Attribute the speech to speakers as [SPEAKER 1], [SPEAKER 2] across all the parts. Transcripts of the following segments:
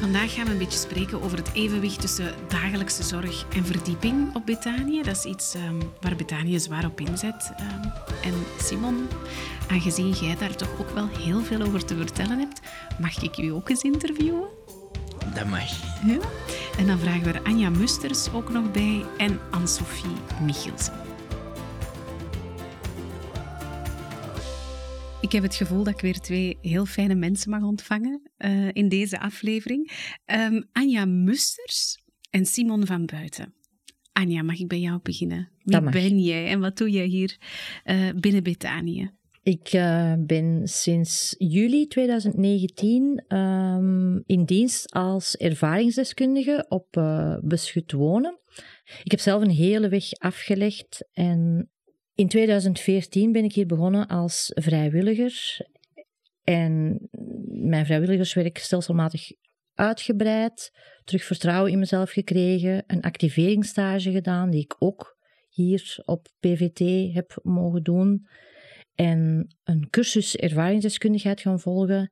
[SPEAKER 1] Vandaag gaan we een beetje spreken over het evenwicht tussen dagelijkse zorg en verdieping op Betanië. Dat is iets um, waar Betanië zwaar op inzet. Um, en Simon, aangezien jij daar toch ook wel heel veel over te vertellen hebt, mag ik u ook eens interviewen?
[SPEAKER 2] Dat mag.
[SPEAKER 1] Ja? En dan vragen we er Anja Musters ook nog bij en Anne-Sophie Michelsen. Ik heb het gevoel dat ik weer twee heel fijne mensen mag ontvangen uh, in deze aflevering. Um, Anja Musters en Simon van Buiten. Anja, mag ik bij jou beginnen? Wie ben jij en wat doe jij hier uh, binnen Betanië?
[SPEAKER 3] Ik uh, ben sinds juli 2019 um, in dienst als ervaringsdeskundige op uh, beschut wonen. Ik heb zelf een hele weg afgelegd en in 2014 ben ik hier begonnen als vrijwilliger. En mijn vrijwilligerswerk stelselmatig uitgebreid, terug vertrouwen in mezelf gekregen, een activeringsstage gedaan, die ik ook hier op PVT heb mogen doen. En een cursus ervaringsdeskundigheid gaan volgen.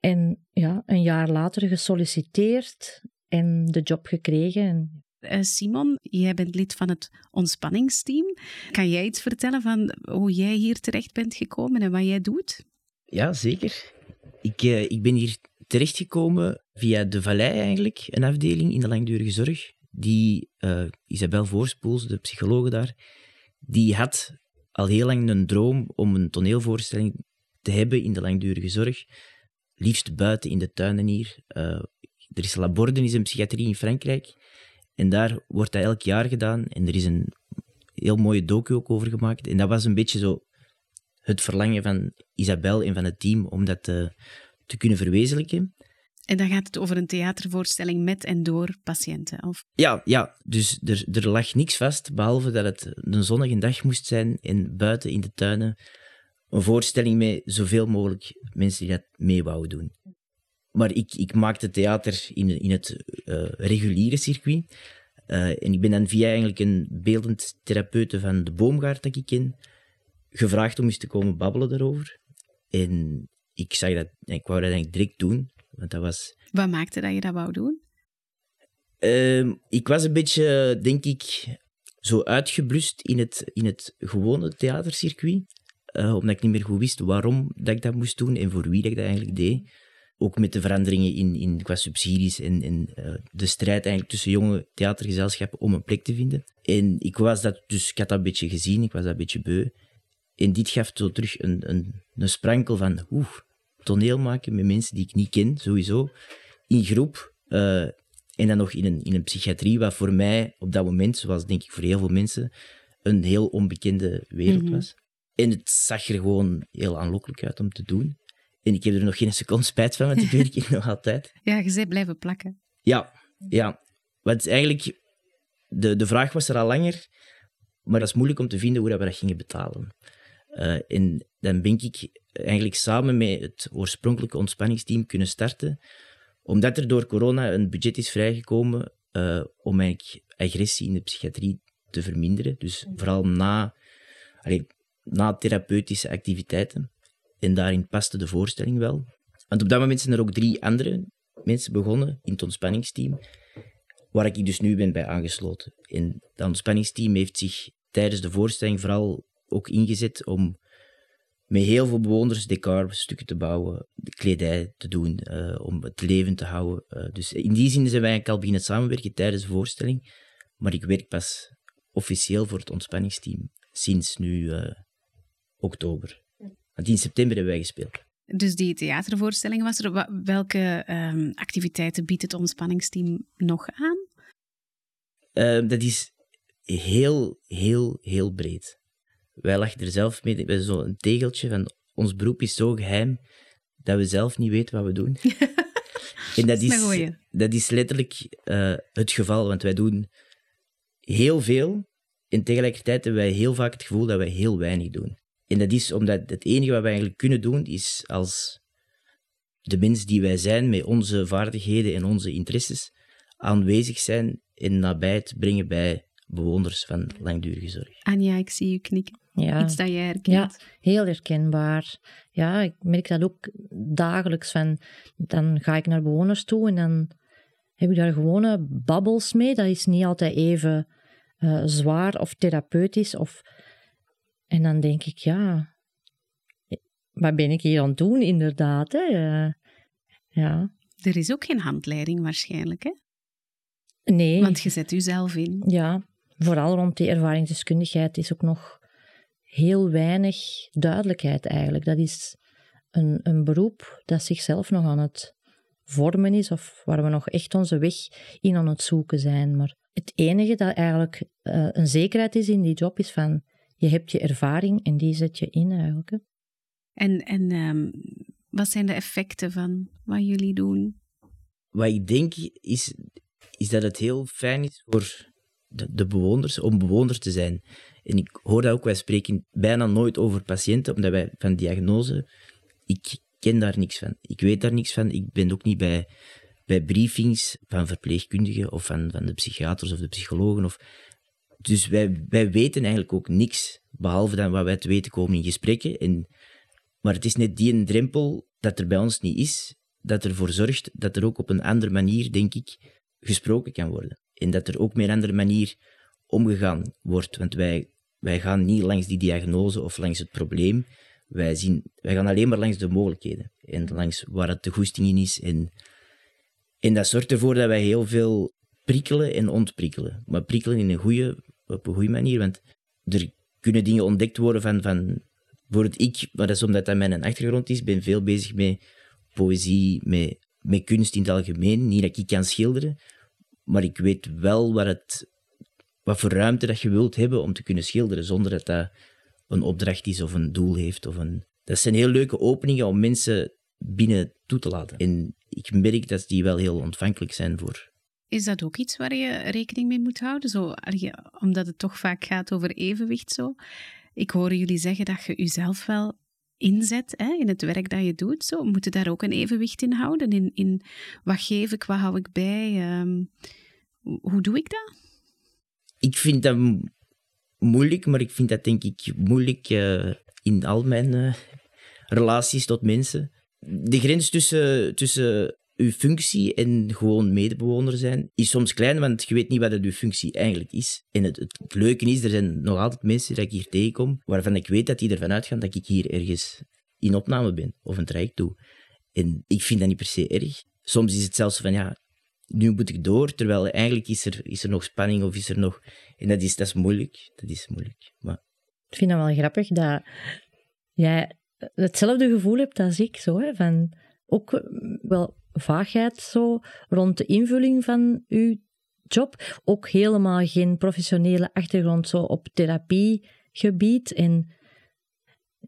[SPEAKER 3] En ja, een jaar later gesolliciteerd en de job gekregen.
[SPEAKER 1] Eh, Simon, jij bent lid van het ontspanningsteam. Kan jij iets vertellen van hoe jij hier terecht bent gekomen en wat jij doet?
[SPEAKER 2] Ja, zeker. Ik, uh, ik ben hier terechtgekomen via de Vallei eigenlijk, een afdeling in de langdurige zorg. Die uh, Isabel Voorspoels, de psychologe daar, die had al heel lang een droom om een toneelvoorstelling te hebben in de langdurige zorg. Liefst buiten in de tuinen hier. Er is Laborden, is een psychiatrie in Frankrijk. En daar wordt dat elk jaar gedaan. En er is een heel mooie docu ook over gemaakt. En dat was een beetje zo het verlangen van Isabel en van het team om dat te, te kunnen verwezenlijken.
[SPEAKER 1] En dan gaat het over een theatervoorstelling met en door patiënten? Of?
[SPEAKER 2] Ja, ja, dus er, er lag niks vast, behalve dat het een zonnige dag moest zijn en buiten in de tuinen een voorstelling met zoveel mogelijk mensen die dat mee wouden doen. Maar ik, ik maakte theater in, in het uh, reguliere circuit. Uh, en ik ben dan via eigenlijk een beeldend therapeute van de Boomgaard dat ik ken, gevraagd om eens te komen babbelen daarover. En ik zag dat, ik wou dat eigenlijk direct doen, want dat was...
[SPEAKER 1] Wat maakte dat je dat wou doen?
[SPEAKER 2] Uh, ik was een beetje, denk ik, zo uitgeblust in het, in het gewone theatercircuit. Uh, omdat ik niet meer goed wist waarom dat ik dat moest doen en voor wie dat ik dat eigenlijk deed ook met de veranderingen in, in, qua subsidies en, en uh, de strijd eigenlijk tussen jonge theatergezelschappen om een plek te vinden. En ik was dat, dus ik had dat een beetje gezien, ik was dat een beetje beu. En dit gaf zo terug een, een, een sprankel van, oeh, toneel maken met mensen die ik niet ken, sowieso, in groep. Uh, en dan nog in een, in een psychiatrie, wat voor mij op dat moment, zoals denk ik voor heel veel mensen, een heel onbekende wereld mhm. was. En het zag er gewoon heel aanlokkelijk uit om te doen. En ik heb er nog geen seconde spijt van, want ik weet het nog altijd.
[SPEAKER 1] Ja, je bent blijven plakken.
[SPEAKER 2] Ja, ja. Want eigenlijk, de, de vraag was er al langer, maar dat is moeilijk om te vinden hoe dat we dat gingen betalen. Uh, en dan ben ik eigenlijk samen met het oorspronkelijke ontspanningsteam kunnen starten, omdat er door corona een budget is vrijgekomen uh, om eigenlijk agressie in de psychiatrie te verminderen. Dus vooral na, allee, na therapeutische activiteiten. En daarin paste de voorstelling wel. Want op dat moment zijn er ook drie andere mensen begonnen in het ontspanningsteam, waar ik dus nu ben bij aangesloten. En dat ontspanningsteam heeft zich tijdens de voorstelling vooral ook ingezet om met heel veel bewoners decorstukken te bouwen, de kledij te doen, uh, om het leven te houden. Uh, dus in die zin zijn wij eigenlijk al beginnen samenwerken tijdens de voorstelling. Maar ik werk pas officieel voor het ontspanningsteam sinds nu uh, oktober. Want in september hebben wij gespeeld.
[SPEAKER 1] Dus die theatervoorstelling was er. Welke um, activiteiten biedt het ontspanningsteam nog aan?
[SPEAKER 2] Uh, dat is heel, heel, heel breed. Wij lachen er zelf mee. We zo'n tegeltje van ons beroep is zo geheim dat we zelf niet weten wat we doen.
[SPEAKER 1] en dat, is,
[SPEAKER 2] dat is letterlijk uh, het geval, want wij doen heel veel en tegelijkertijd hebben wij heel vaak het gevoel dat wij heel weinig doen. En dat is omdat het enige wat wij eigenlijk kunnen doen, is als de mens die wij zijn, met onze vaardigheden en onze interesses, aanwezig zijn en nabijheid brengen bij bewoners van langdurige zorg.
[SPEAKER 1] Anja, ik zie u knikken.
[SPEAKER 3] Ja.
[SPEAKER 1] Iets dat jij herkent.
[SPEAKER 3] Ja, heel herkenbaar. Ja, ik merk dat ook dagelijks. Van, dan ga ik naar bewoners toe en dan heb ik daar gewone babbels mee. Dat is niet altijd even uh, zwaar of therapeutisch. Of... En dan denk ik, ja, wat ben ik hier aan het doen, inderdaad? Hè? Ja.
[SPEAKER 1] Er is ook geen handleiding waarschijnlijk, hè?
[SPEAKER 3] Nee.
[SPEAKER 1] Want je zet jezelf in.
[SPEAKER 3] Ja, vooral rond die ervaringsdeskundigheid is ook nog heel weinig duidelijkheid eigenlijk. Dat is een, een beroep dat zichzelf nog aan het vormen is of waar we nog echt onze weg in aan het zoeken zijn. Maar het enige dat eigenlijk uh, een zekerheid is in die job is van je hebt je ervaring en die zet je in eigenlijk. Hè.
[SPEAKER 1] En, en um, wat zijn de effecten van wat jullie doen?
[SPEAKER 2] Wat ik denk is, is dat het heel fijn is voor de, de bewoners om bewoner te zijn. En ik hoor dat ook, wij spreken bijna nooit over patiënten, omdat wij van diagnose, ik ken daar niks van. Ik weet daar niks van. Ik ben ook niet bij, bij briefings van verpleegkundigen of van, van de psychiaters of de psychologen. Of, dus wij, wij weten eigenlijk ook niks, behalve dan wat wij te weten komen in gesprekken. En, maar het is net die drempel dat er bij ons niet is, dat ervoor zorgt dat er ook op een andere manier, denk ik, gesproken kan worden. En dat er ook meer een andere manier omgegaan wordt. Want wij, wij gaan niet langs die diagnose of langs het probleem. Wij, zien, wij gaan alleen maar langs de mogelijkheden. En langs waar het de goesting in is. En, en dat zorgt ervoor dat wij heel veel prikkelen en ontprikkelen. Maar prikkelen in een goede, op een goede manier. Want er kunnen dingen ontdekt worden van, van bijvoorbeeld ik, maar dat is omdat dat mijn achtergrond is, ben veel bezig met poëzie, met, met kunst in het algemeen. Niet dat ik kan schilderen, maar ik weet wel wat, het, wat voor ruimte dat je wilt hebben om te kunnen schilderen, zonder dat dat een opdracht is of een doel heeft. Of een... Dat zijn heel leuke openingen om mensen binnen toe te laten. En ik merk dat die wel heel ontvankelijk zijn voor.
[SPEAKER 1] Is dat ook iets waar je rekening mee moet houden? Zo, omdat het toch vaak gaat over evenwicht zo. Ik hoor jullie zeggen dat je jezelf wel inzet hè, in het werk dat je doet. Zo, moet je daar ook een evenwicht in houden? In, in wat geef ik, wat hou ik bij? Um, hoe doe ik dat?
[SPEAKER 2] Ik vind dat moeilijk, maar ik vind dat denk ik moeilijk uh, in al mijn uh, relaties tot mensen. De grens tussen, tussen uw functie en gewoon medebewoner zijn is soms klein, want je weet niet wat uw functie eigenlijk is. En het, het, leuke is, er zijn nog altijd mensen dat ik hier tegenkom, waarvan ik weet dat die ervan uitgaan dat ik hier ergens in opname ben of een traject doe. En ik vind dat niet per se erg. Soms is het zelfs van, ja, nu moet ik door, terwijl eigenlijk is er, is er nog spanning of is er nog... En dat is, dat is moeilijk. Dat is moeilijk. Maar...
[SPEAKER 3] Ik vind het wel grappig dat jij hetzelfde gevoel hebt als ik, zo, hè, van ook wel vaagheid zo rond de invulling van uw job. Ook helemaal geen professionele achtergrond zo op therapiegebied. En,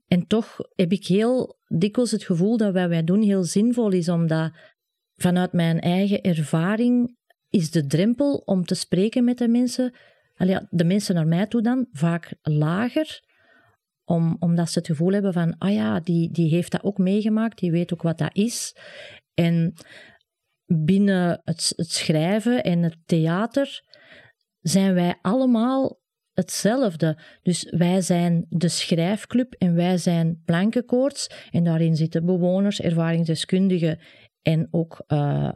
[SPEAKER 3] en toch heb ik heel dikwijls het gevoel dat wat wij doen heel zinvol is, omdat vanuit mijn eigen ervaring is de drempel om te spreken met de mensen, de mensen naar mij toe dan, vaak lager. Om, omdat ze het gevoel hebben van, ah ja, die, die heeft dat ook meegemaakt, die weet ook wat dat is. En binnen het, het schrijven en het theater zijn wij allemaal hetzelfde. Dus wij zijn de schrijfclub en wij zijn plankenkoorts. En daarin zitten bewoners, ervaringsdeskundigen en ook uh, uh,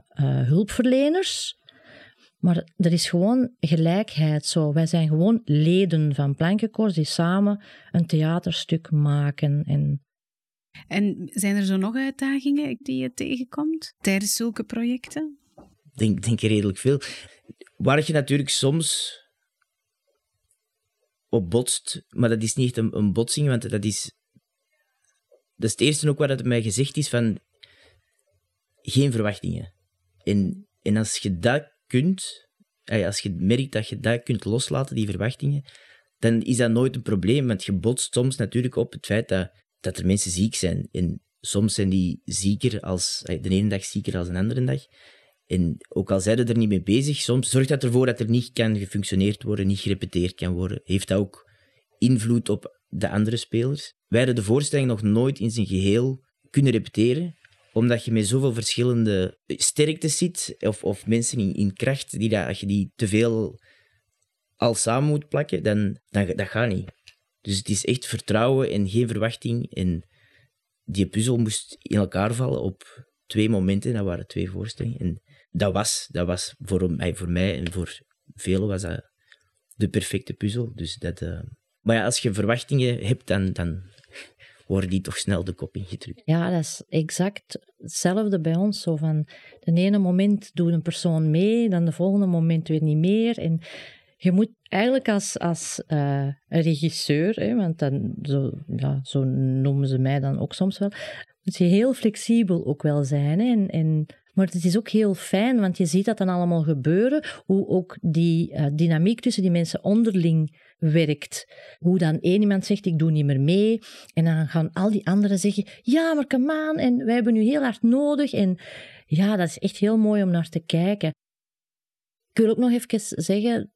[SPEAKER 3] hulpverleners. Maar er is gewoon gelijkheid zo. Wij zijn gewoon leden van plankenkoorts die samen een theaterstuk maken. En
[SPEAKER 1] en zijn er zo nog uitdagingen die je tegenkomt tijdens zulke projecten?
[SPEAKER 2] Ik denk, denk redelijk veel. Waar je natuurlijk soms op botst, maar dat is niet een, een botsing, want dat is, dat is het eerste ook wat het mij gezegd is van geen verwachtingen. En, en als je dat kunt, als je merkt dat je dat kunt loslaten, die verwachtingen, dan is dat nooit een probleem, want je botst soms natuurlijk op het feit dat dat er mensen ziek zijn. En soms zijn die zieker als, de ene dag zieker als een andere dag. En ook al zijn ze er niet mee bezig, soms zorgt dat ervoor dat er niet kan gefunctioneerd worden, niet gerepeteerd kan worden. Heeft dat ook invloed op de andere spelers? Wij hadden de voorstelling nog nooit in zijn geheel kunnen repeteren, omdat je met zoveel verschillende sterktes zit, of, of mensen in, in kracht, die dat, als je die te veel al samen moet plakken, dan, dan dat gaat niet. Dus het is echt vertrouwen en geen verwachting. En die puzzel moest in elkaar vallen op twee momenten. Dat waren twee voorstellingen. En dat was, dat was voor, mij, voor mij en voor velen was dat de perfecte puzzel. Dus dat, uh... Maar ja, als je verwachtingen hebt, dan, dan worden die toch snel de kop ingedrukt.
[SPEAKER 3] Ja, dat is exact hetzelfde bij ons. Zo van, de ene moment doet een persoon mee, dan de volgende moment weer niet meer. En je moet eigenlijk als, als uh, regisseur, hè, want dan, zo, ja, zo noemen ze mij dan ook soms wel, moet je heel flexibel ook wel zijn. En, en, maar het is ook heel fijn, want je ziet dat dan allemaal gebeuren, hoe ook die uh, dynamiek tussen die mensen onderling werkt. Hoe dan één iemand zegt, ik doe niet meer mee, en dan gaan al die anderen zeggen, ja, maar kom aan, en wij hebben u heel hard nodig. En ja, dat is echt heel mooi om naar te kijken. Ik wil ook nog even zeggen,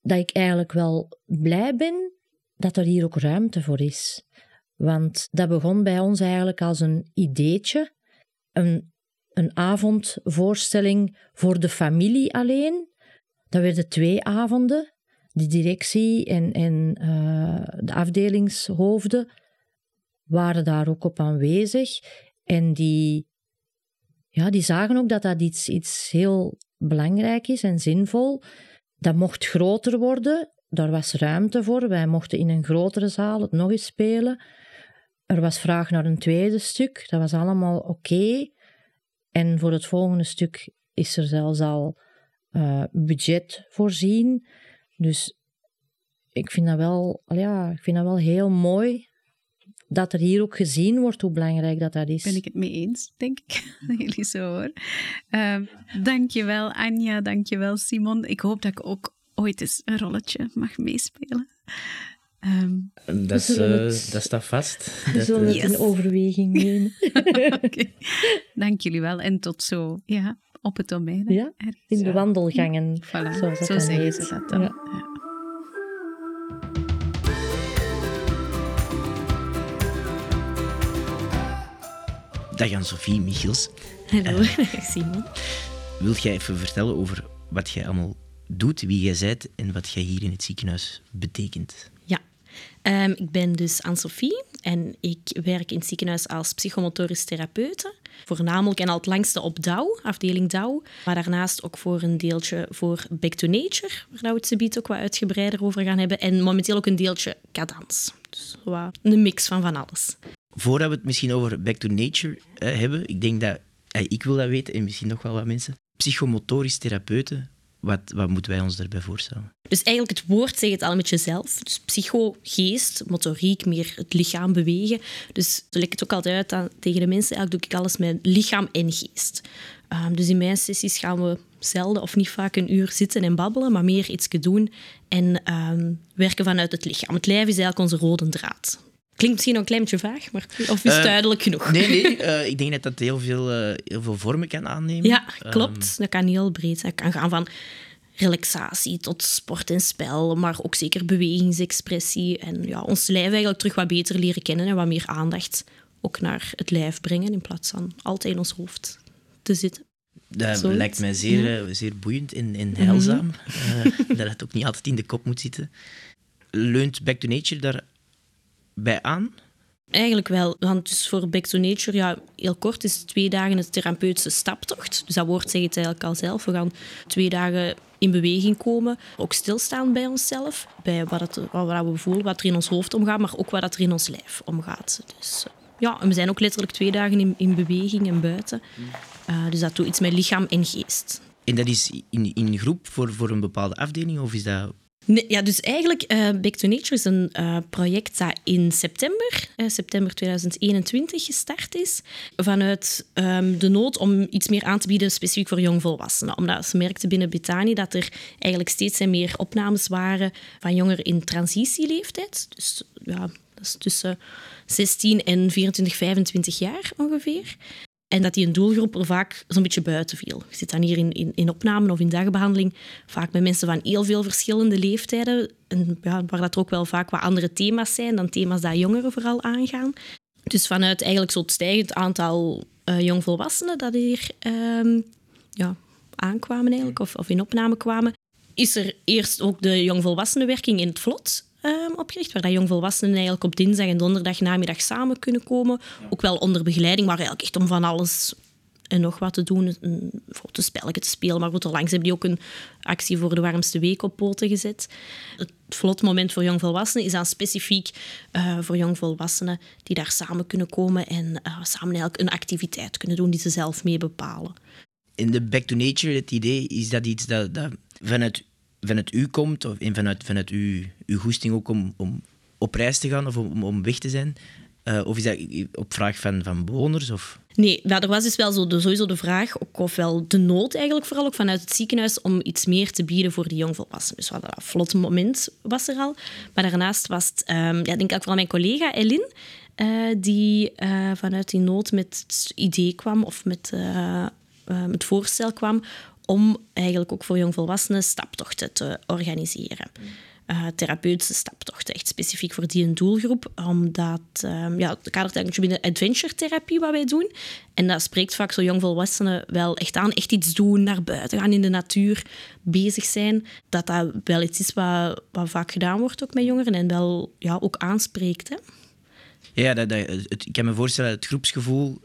[SPEAKER 3] dat ik eigenlijk wel blij ben dat er hier ook ruimte voor is. Want dat begon bij ons eigenlijk als een ideetje, een, een avondvoorstelling voor de familie alleen. Dat werden twee avonden. De directie en, en uh, de afdelingshoofden waren daar ook op aanwezig. En die, ja, die zagen ook dat dat iets, iets heel belangrijk is en zinvol. Dat mocht groter worden. Daar was ruimte voor. Wij mochten in een grotere zaal het nog eens spelen. Er was vraag naar een tweede stuk. Dat was allemaal oké. En voor het volgende stuk is er zelfs al uh, budget voorzien. Dus ik vind dat wel, ja, ik vind dat wel heel mooi dat er hier ook gezien wordt hoe belangrijk dat, dat is.
[SPEAKER 1] Ben ik het mee eens, denk ik. Jullie zo hoor. Uh, dankjewel Anja, dankjewel Simon. Ik hoop dat ik ook ooit eens een rolletje mag meespelen.
[SPEAKER 2] Um, dat, uh, dat staat vast.
[SPEAKER 3] We zullen het in overweging nemen.
[SPEAKER 1] okay. Dank jullie wel en tot zo ja, op het domein.
[SPEAKER 3] Ja, in de wandelgangen.
[SPEAKER 1] Voilà. Zo zeggen ze dat dan. Ja. Ja.
[SPEAKER 2] Dag Anne-Sophie Michiels.
[SPEAKER 4] Hallo, uh, Simon.
[SPEAKER 2] Wil jij even vertellen over wat jij allemaal doet, wie jij bent en wat jij hier in het ziekenhuis betekent?
[SPEAKER 4] Ja, um, ik ben dus Anne-Sophie en ik werk in het ziekenhuis als psychomotorisch therapeute. Voornamelijk en al het langste op DOW, afdeling DOW. Maar daarnaast ook voor een deeltje voor Back to Nature, waar we het gebied ook wat uitgebreider over gaan hebben. En momenteel ook een deeltje cadans. Dus een mix van van alles.
[SPEAKER 2] Voordat we het misschien over Back to Nature uh, hebben, ik denk dat uh, ik wil dat weten en misschien nog wel wat mensen. Psychomotorisch therapeuten, wat, wat moeten wij ons daarbij voorstellen?
[SPEAKER 4] Dus eigenlijk het woord zegt het al met jezelf. Dus psycho, geest, motoriek, meer het lichaam bewegen. Dus leg het ook altijd uit aan, tegen de mensen. Eigenlijk doe ik alles met lichaam en geest. Um, dus in mijn sessies gaan we zelden of niet vaak een uur zitten en babbelen, maar meer iets doen en um, werken vanuit het lichaam. Het lijf is eigenlijk onze rode draad. Klinkt misschien een klein beetje vaag, maar of is het uh, duidelijk genoeg?
[SPEAKER 2] Nee, nee. Uh, ik denk dat dat heel veel, uh, heel veel vormen kan aannemen.
[SPEAKER 4] Ja, klopt. Um, dat kan heel breed zijn. Dat kan gaan van relaxatie tot sport en spel, maar ook zeker bewegingsexpressie. En ja, ons lijf eigenlijk terug wat beter leren kennen en wat meer aandacht ook naar het lijf brengen, in plaats van altijd in ons hoofd te zitten.
[SPEAKER 2] Dat Zoiets. lijkt mij zeer, ja. zeer boeiend en, en heilzaam. Mm -hmm. dat het ook niet altijd in de kop moet zitten. Leunt Back to Nature daar bij aan?
[SPEAKER 4] Eigenlijk wel, want dus voor Back to Nature, ja, heel kort, is twee dagen een therapeutische staptocht. Dus dat woord zegt het eigenlijk al zelf. We gaan twee dagen in beweging komen, ook stilstaan bij onszelf, bij wat, het, wat we voelen, wat er in ons hoofd omgaat, maar ook wat er in ons lijf omgaat. Dus ja, en we zijn ook letterlijk twee dagen in, in beweging en buiten. Uh, dus dat doet iets met lichaam en geest.
[SPEAKER 2] En dat is in, in groep voor, voor een bepaalde afdeling, of is dat
[SPEAKER 4] Nee, ja, dus eigenlijk, uh, Back to Nature is een uh, project dat in september, uh, september 2021, gestart is. Vanuit um, de nood om iets meer aan te bieden, specifiek voor jongvolwassenen. Omdat ze merkten binnen Betani dat er eigenlijk steeds meer opnames waren van jongeren in transitieleeftijd. Dus ja, dat is tussen 16 en 24, 25 jaar ongeveer. En dat die een doelgroep er vaak zo'n beetje buiten viel. Je zit dan hier in, in, in opname of in dagbehandeling, vaak met mensen van heel veel verschillende leeftijden. En ja, waar dat er ook wel vaak wat andere thema's zijn dan thema's die jongeren vooral aangaan. Dus vanuit eigenlijk zo'n stijgend aantal uh, jongvolwassenen dat hier uh, ja, aankwamen eigenlijk, of, of in opname kwamen, is er eerst ook de jongvolwassenenwerking in het vlot. Ehm, opgericht, waar dat jongvolwassenen eigenlijk op dinsdag en donderdag namiddag samen kunnen komen. Ook wel onder begeleiding, maar eigenlijk echt om van alles en nog wat te doen. Een, bijvoorbeeld een spelletje te spelen. Maar goed, langs hebben die ook een actie voor de warmste week op poten gezet. Het vlotmoment voor jongvolwassenen is dan specifiek uh, voor jongvolwassenen die daar samen kunnen komen en uh, samen eigenlijk een activiteit kunnen doen die ze zelf mee bepalen.
[SPEAKER 2] In de Back to Nature, het idee, is dat iets dat, dat vanuit, vanuit u komt, of vanuit, vanuit uw, uw goesting ook om, om op reis te gaan of om, om weg te zijn? Uh, of is dat op vraag van, van bewoners? Of?
[SPEAKER 4] Nee, nou, er was dus wel zo sowieso de vraag, ook, ofwel de nood eigenlijk vooral ook vanuit het ziekenhuis, om iets meer te bieden voor de jongvolwassenen. Dus wat een vlot moment was er al. Maar daarnaast was het, um, ja, denk ik vooral mijn collega Elin, uh, die uh, vanuit die nood met het idee kwam, of met het voorstel kwam, om eigenlijk ook voor jongvolwassenen staptochten te organiseren uh, therapeutische staptochten, echt specifiek voor die een doelgroep. Omdat, um, ja, het kadert eigenlijk binnen adventure therapie wat wij doen. En dat spreekt vaak zo jongvolwassenen wel echt aan. Echt iets doen, naar buiten gaan, in de natuur bezig zijn. Dat dat wel iets is wat, wat vaak gedaan wordt ook met jongeren en wel ja, ook aanspreekt. Hè?
[SPEAKER 2] Ja, dat, dat, het, ik kan me voorstellen, het groepsgevoel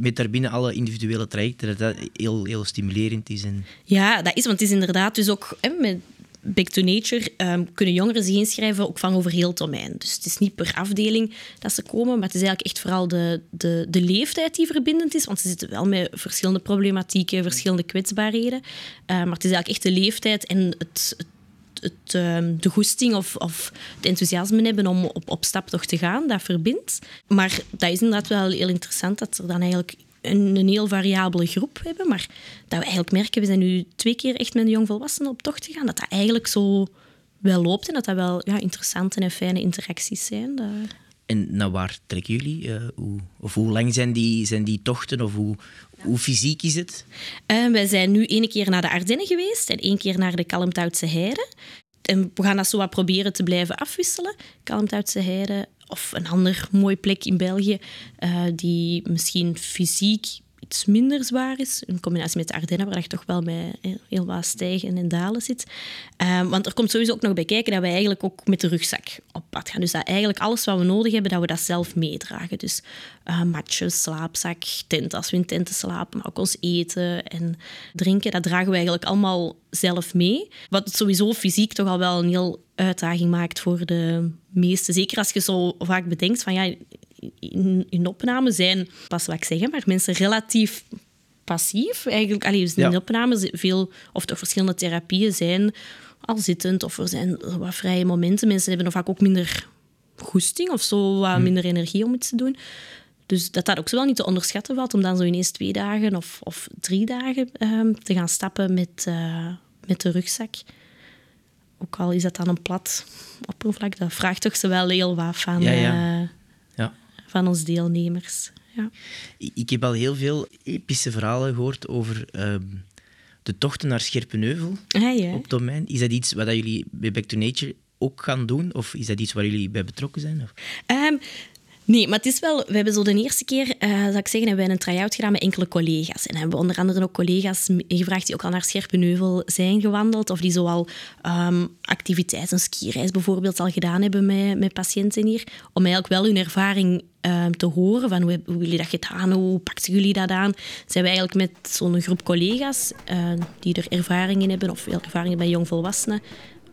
[SPEAKER 2] met daarbinnen alle individuele trajecten, dat dat heel, heel stimulerend is. En...
[SPEAKER 4] Ja, dat is, want het is inderdaad dus ook hè, met Back to Nature um, kunnen jongeren zich inschrijven ook van over heel domein. Dus het is niet per afdeling dat ze komen, maar het is eigenlijk echt vooral de, de, de leeftijd die verbindend is. Want ze zitten wel met verschillende problematieken, verschillende kwetsbaarheden. Uh, maar het is eigenlijk echt de leeftijd en het het, um, de goesting of, of het enthousiasme hebben om op, op staptocht te gaan, dat verbindt. Maar dat is inderdaad wel heel interessant dat er dan eigenlijk een, een, heel variabele groep hebben. Maar dat we eigenlijk merken, we zijn nu twee keer echt met de jongvolwassenen op tocht gegaan, dat dat eigenlijk zo wel loopt en dat dat wel ja, interessante en fijne interacties zijn.
[SPEAKER 2] En naar waar trekken jullie? Uh, hoe, hoe lang zijn die, zijn die tochten? Of hoe, hoe fysiek is het?
[SPEAKER 4] Uh, wij zijn nu één keer naar de Ardennen geweest en één keer naar de Kalmthoutse Heide. En we gaan dat zo wat proberen te blijven afwisselen. Kalmthoutse Heide of een ander mooi plek in België uh, die misschien fysiek iets minder zwaar is. In combinatie met de Ardennen, waar je toch wel bij heel wat stijgen en dalen zit. Um, want er komt sowieso ook nog bij kijken dat wij eigenlijk ook met de rugzak op pad gaan. Dus dat eigenlijk alles wat we nodig hebben, dat we dat zelf meedragen. Dus uh, matjes, slaapzak, tent als we in tenten slapen, maar ook ons eten en drinken, dat dragen we eigenlijk allemaal zelf mee. Wat sowieso fysiek toch al wel een heel uitdaging maakt voor de meesten. Zeker als je zo vaak bedenkt van ja, in, in opname zijn, pas wat ik zeggen, maar mensen relatief passief. Eigenlijk, allee, dus in opname veel, of toch verschillende therapieën zijn al zittend of er zijn wat vrije momenten. Mensen hebben nog vaak ook minder goesting of zo, wat hmm. minder energie om iets te doen. Dus dat dat ook zo wel niet te onderschatten valt om dan zo ineens twee dagen of, of drie dagen um, te gaan stappen met, uh, met de rugzak. Ook al is dat dan een plat oppervlak, dat vraagt toch zo wel heel wat van... Ja, ja. Uh, van ons deelnemers. Ja.
[SPEAKER 2] Ik heb al heel veel epische verhalen gehoord over ehm, de tochten naar Scherpenheuvel
[SPEAKER 4] ah, ja.
[SPEAKER 2] op domein. Is dat iets wat jullie bij Back to Nature ook gaan doen? Of is dat iets waar jullie bij betrokken zijn?
[SPEAKER 4] Um, Nee, maar het is wel... We hebben zo de eerste keer, uh, zal ik zeggen, hebben we een try-out gedaan met enkele collega's. En hebben we onder andere ook collega's gevraagd die ook al naar Scherpenheuvel zijn gewandeld. Of die zoal um, activiteiten, een skireis bijvoorbeeld, al gedaan hebben met, met patiënten hier. Om eigenlijk wel hun ervaring um, te horen van hoe, hoe jullie dat gedaan, hoe pakten jullie dat aan. Zijn we eigenlijk met zo'n groep collega's uh, die er ervaring in hebben, of veel ervaring bij jongvolwassenen,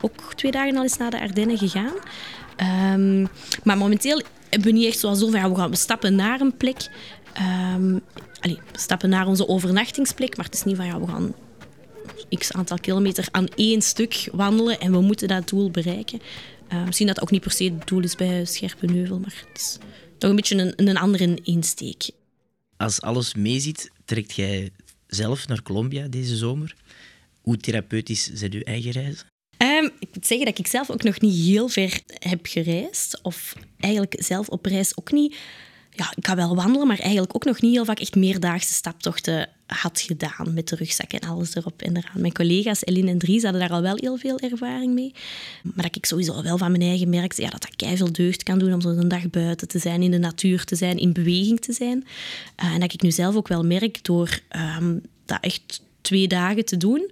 [SPEAKER 4] ook twee dagen al eens naar de Ardennen gegaan. Um, maar momenteel we niet echt zoals over, ja, we gaan stappen naar een plek. Um, we stappen naar onze overnachtingsplek, maar het is niet van ja, we gaan x aantal kilometer aan één stuk wandelen en we moeten dat doel bereiken. Uh, misschien dat dat ook niet per se het doel is bij Scherpenheuvel, maar het is toch een beetje een, een andere insteek.
[SPEAKER 2] Als alles meeziet, trekt jij zelf naar Colombia deze zomer. Hoe therapeutisch zijn uw eigen reizen?
[SPEAKER 4] Ik moet zeggen dat ik zelf ook nog niet heel ver heb gereisd. Of eigenlijk zelf op reis ook niet. Ja, ik ga wel wandelen, maar eigenlijk ook nog niet heel vaak echt meerdaagse staptochten had gedaan met de rugzak en alles erop en eraan. Mijn collega's Eline en Dries hadden daar al wel heel veel ervaring mee. Maar dat ik sowieso wel van mijn eigen merkte ja, dat dat veel deugd kan doen om zo'n dag buiten te zijn, in de natuur te zijn, in beweging te zijn. Uh, en dat ik nu zelf ook wel merk door um, dat echt twee dagen te doen,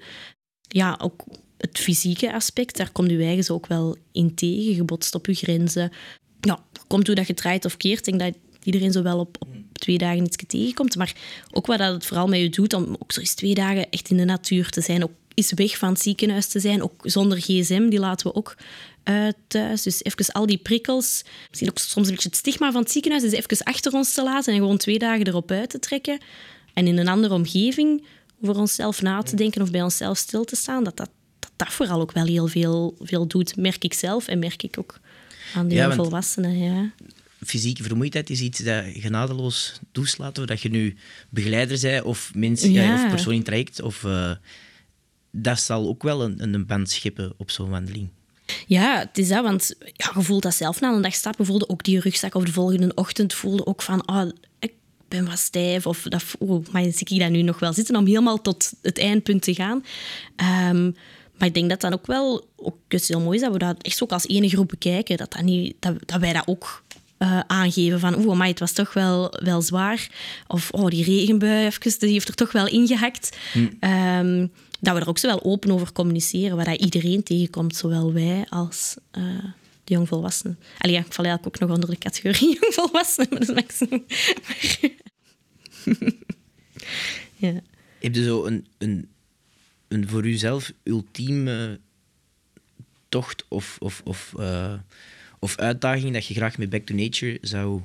[SPEAKER 4] ja, ook het fysieke aspect, daar komt je eigen ook wel in tegen. Je botst op je grenzen. Ja, komt hoe dat je draait of keert. Ik denk dat iedereen zo wel op, op twee dagen iets tegenkomt. Maar ook wat dat het vooral met je doet, om ook zo eens twee dagen echt in de natuur te zijn. Ook is weg van het ziekenhuis te zijn, ook zonder gsm, die laten we ook uh, thuis. Dus even al die prikkels, misschien ook soms een beetje het stigma van het ziekenhuis, is even achter ons te laten en gewoon twee dagen erop uit te trekken. En in een andere omgeving voor onszelf na te denken of bij onszelf stil te staan, dat dat, dat, vooral ook wel heel veel, veel doet. Merk ik zelf en merk ik ook aan de volwassenen. Ja.
[SPEAKER 2] Fysieke vermoeidheid is iets dat genadeloos toeslaat, of dat je nu begeleider bent of, mensen, ja. of persoon in traject. Of, uh, dat zal ook wel een, een band scheppen op zo'n wandeling.
[SPEAKER 4] Ja, het is dat, want ja, je voelt dat zelf na een dag stappen. Voelde ook die rugzak of de volgende ochtend voelde ook van... Oh, ik ben wat stijf of dat, oh, maar zie ik dat nu nog wel zitten om helemaal tot het eindpunt te gaan. Um, maar ik denk dat dat ook wel ook heel mooi is dat we dat echt ook als ene groep bekijken. Dat, dat, niet, dat, dat wij dat ook uh, aangeven van oeh, maar het was toch wel, wel zwaar. Of oh, die regenbui even, die heeft er toch wel ingehakt. Hm. Um, dat we er ook zo wel open over communiceren, waar iedereen tegenkomt, zowel wij als uh, de jongvolwassenen. Allee, ik val eigenlijk ook nog onder de categorie jongvolwassenen, maar dat is
[SPEAKER 2] ja. Heb je zo een, een, een voor uzelf ultieme tocht of, of, of, uh, of uitdaging dat je graag met Back to Nature zou,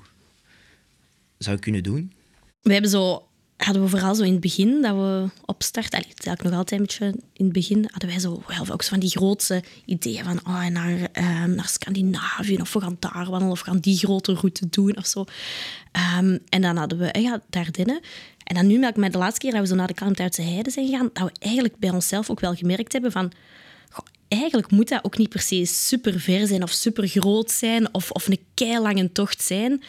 [SPEAKER 2] zou kunnen doen?
[SPEAKER 4] We hebben zo hadden we vooral zo in het begin dat we opstarten, het is eigenlijk nog altijd een beetje in het begin, hadden wij zo wel ook zo van die grootste ideeën van oh, naar, uh, naar Scandinavië of we gaan daar wandelen of we gaan die grote route doen of zo. Um, en dan hadden we ja, Dardenne. En dan nu merk ik de laatste keer dat we zo naar de Kalmthoutse Heide zijn gegaan, dat we eigenlijk bij onszelf ook wel gemerkt hebben van eigenlijk moet dat ook niet per se super ver zijn of super groot zijn of, of een keilange tocht zijn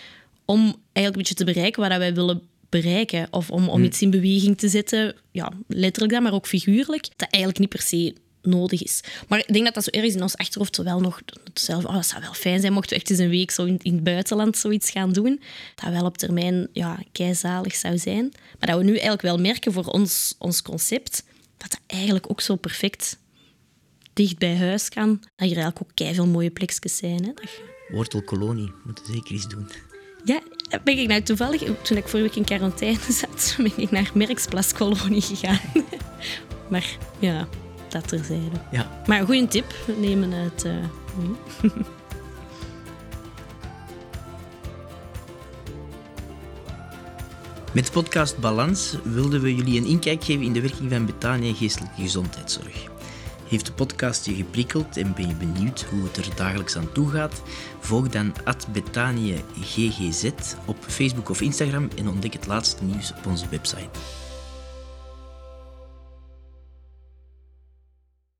[SPEAKER 4] om eigenlijk een beetje te bereiken wat wij willen bereiken. Of om, om hm. iets in beweging te zetten, ja, letterlijk dan, maar ook figuurlijk, dat eigenlijk niet per se nodig is. Maar ik denk dat dat zo ergens in ons achterhoofd wel nog zelf, oh, dat zou wel fijn zijn mochten we echt eens een week zo in, in, het buitenland zoiets gaan doen. Dat wel op termijn ja, keizalig zou zijn. Maar dat we nu eigenlijk wel merken voor ons, ons concept, dat dat eigenlijk ook zo perfect dicht bij huis kan. Dat hier eigenlijk ook kei veel mooie plekjes zijn. Hè?
[SPEAKER 2] Wortelkolonie, moeten zeker eens doen.
[SPEAKER 4] Ja, ben ik nou toevallig, toen ik vorige week in quarantaine zat, ben ik naar Merksplas-kolonie gegaan. maar ja, dat terzijde. Ja. Maar een goede tip, nemen het. Uh,
[SPEAKER 2] Met de podcast Balans wilden we jullie een inkijk geven in de werking van Betania Geestelijke Gezondheidszorg. Heeft de podcast je geprikkeld en ben je benieuwd hoe het er dagelijks aan toe gaat? Volg dan GGZ op Facebook of Instagram en ontdek het laatste nieuws op onze website.